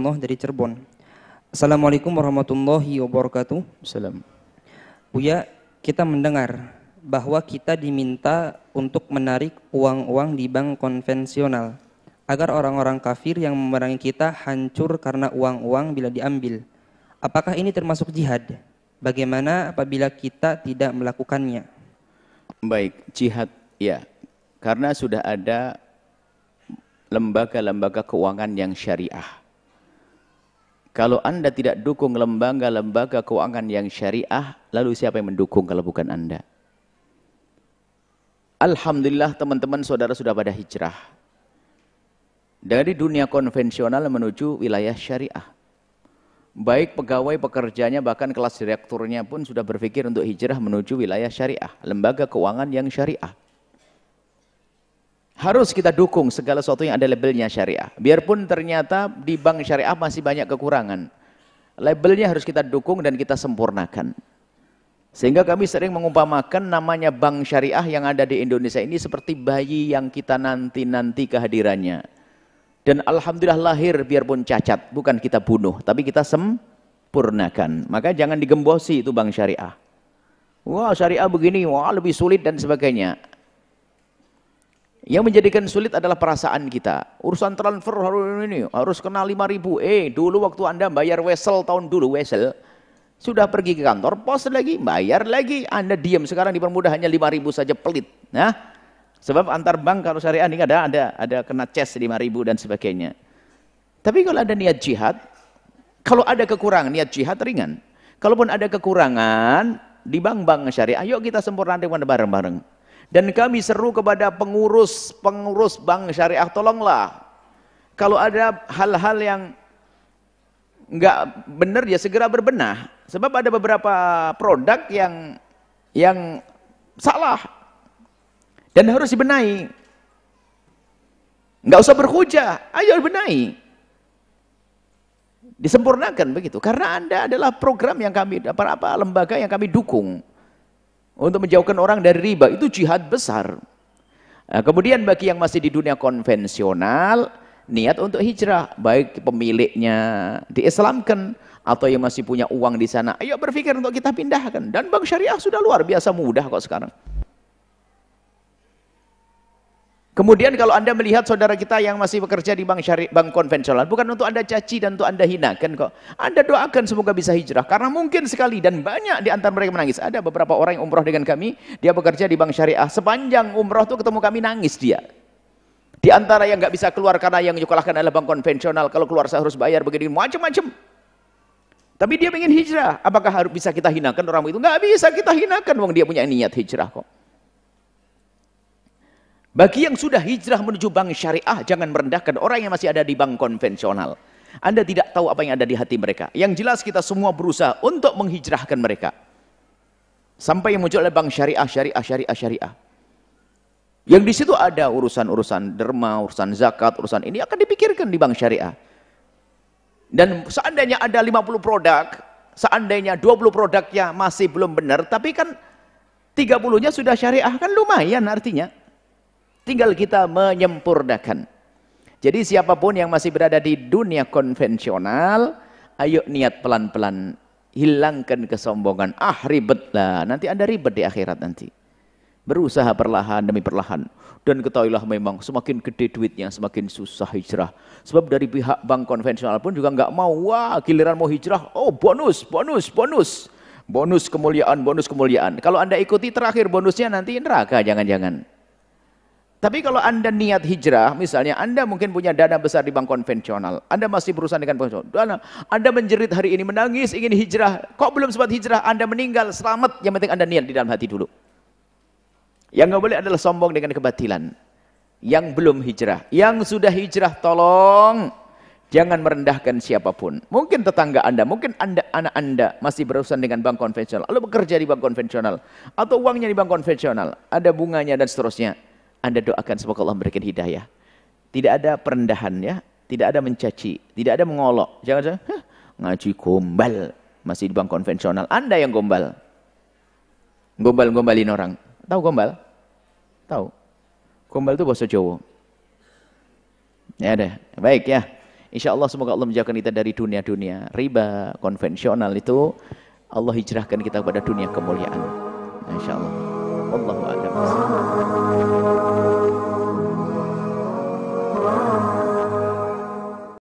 Hidayatullah dari Cirebon. Assalamualaikum warahmatullahi wabarakatuh. Salam. Buya, kita mendengar bahwa kita diminta untuk menarik uang-uang di bank konvensional agar orang-orang kafir yang memerangi kita hancur karena uang-uang bila diambil. Apakah ini termasuk jihad? Bagaimana apabila kita tidak melakukannya? Baik, jihad ya. Karena sudah ada lembaga-lembaga keuangan yang syariah. Kalau Anda tidak dukung lembaga-lembaga keuangan yang syariah, lalu siapa yang mendukung kalau bukan Anda? Alhamdulillah teman-teman saudara sudah pada hijrah. Dari dunia konvensional menuju wilayah syariah. Baik pegawai pekerjanya bahkan kelas direkturnya pun sudah berpikir untuk hijrah menuju wilayah syariah. Lembaga keuangan yang syariah. Harus kita dukung segala sesuatu yang ada labelnya syariah. Biarpun ternyata di bank syariah masih banyak kekurangan. Labelnya harus kita dukung dan kita sempurnakan. Sehingga kami sering mengumpamakan namanya bank syariah yang ada di Indonesia ini seperti bayi yang kita nanti-nanti kehadirannya. Dan Alhamdulillah lahir biarpun cacat, bukan kita bunuh, tapi kita sempurnakan. Maka jangan digembosi itu bank syariah. Wah syariah begini, wah lebih sulit dan sebagainya. Yang menjadikan sulit adalah perasaan kita. Urusan transfer harus ini, harus kena 5 ribu. Eh, dulu waktu Anda bayar wesel tahun dulu, wesel, sudah pergi ke kantor, pos lagi, bayar lagi. Anda diam sekarang dipermudah hanya 5 ribu saja pelit. Nah, sebab antar bank kalau syariah ini ada ada ada kena ces 5 ribu dan sebagainya. Tapi kalau ada niat jihad, kalau ada kekurangan niat jihad ringan. Kalaupun ada kekurangan di bank-bank syariah, ayo kita sempurnakan bareng-bareng. Dan kami seru kepada pengurus pengurus bank syariah, tolonglah. Kalau ada hal-hal yang nggak benar ya segera berbenah. Sebab ada beberapa produk yang yang salah dan harus dibenahi. Nggak usah berhujah, ayo benahi. Disempurnakan begitu. Karena Anda adalah program yang kami, apa, apa lembaga yang kami dukung. Untuk menjauhkan orang dari riba, itu jihad besar. Nah, kemudian bagi yang masih di dunia konvensional, niat untuk hijrah, baik pemiliknya diislamkan atau yang masih punya uang di sana, ayo berpikir untuk kita pindahkan. Dan bank syariah sudah luar biasa mudah kok sekarang. Kemudian kalau anda melihat saudara kita yang masih bekerja di bank syari, bank konvensional, bukan untuk anda caci dan untuk anda hinakan kok. Anda doakan semoga bisa hijrah. Karena mungkin sekali dan banyak di antara mereka menangis. Ada beberapa orang yang umroh dengan kami, dia bekerja di bank syariah. Sepanjang umroh itu ketemu kami nangis dia. Di antara yang nggak bisa keluar karena yang nyekolahkan adalah bank konvensional, kalau keluar saya harus bayar begini macam-macam. Tapi dia ingin hijrah, apakah harus bisa kita hinakan orang itu? Nggak bisa kita hinakan, wong dia punya niat hijrah kok. Bagi yang sudah hijrah menuju bank syariah, jangan merendahkan orang yang masih ada di bank konvensional. Anda tidak tahu apa yang ada di hati mereka. Yang jelas kita semua berusaha untuk menghijrahkan mereka. Sampai yang muncul bank syariah, syariah, syariah, syariah. Yang di situ ada urusan-urusan derma, urusan zakat, urusan ini akan dipikirkan di bank syariah. Dan seandainya ada 50 produk, seandainya 20 produknya masih belum benar, tapi kan 30-nya sudah syariah, kan lumayan artinya. Tinggal kita menyempurnakan. Jadi siapa pun yang masih berada di dunia konvensional, ayo niat pelan-pelan. Hilangkan kesombongan. Ah ribet lah, nanti ada ribet di akhirat nanti. Berusaha perlahan demi perlahan. Dan ketahuilah memang semakin gede duitnya, semakin susah hijrah. Sebab dari pihak bank konvensional pun juga nggak mau, wah giliran mau hijrah, oh bonus, bonus, bonus. Bonus kemuliaan, bonus kemuliaan. Kalau anda ikuti terakhir bonusnya nanti neraka, jangan-jangan. Tapi kalau anda niat hijrah, misalnya anda mungkin punya dana besar di bank konvensional, anda masih berusaha dengan konvensional, anda menjerit hari ini, menangis, ingin hijrah, kok belum sempat hijrah, anda meninggal, selamat, yang penting anda niat di dalam hati dulu. Yang nggak boleh adalah sombong dengan kebatilan. Yang belum hijrah. Yang sudah hijrah tolong jangan merendahkan siapa pun. Mungkin tetangga Anda, mungkin Anda anak Anda masih berurusan dengan bank konvensional, lalu bekerja di bank konvensional atau uangnya di bank konvensional, ada bunganya dan seterusnya. Anda doakan semoga Allah memberikan hidayah. Tidak ada perendahan ya, tidak ada mencaci, tidak ada mengolok. Jangan jangan ngaji gombal masih di bank konvensional. Anda yang gombal. Gombal-gombalin orang. Tahu gombal? Tahu. Gombal itu bahasa Jawa. Ya deh, baik ya. Insya Allah semoga Allah menjauhkan kita dari dunia-dunia riba, konvensional itu. Allah hijrahkan kita kepada dunia kemuliaan. Insya Allah. والله أعلم.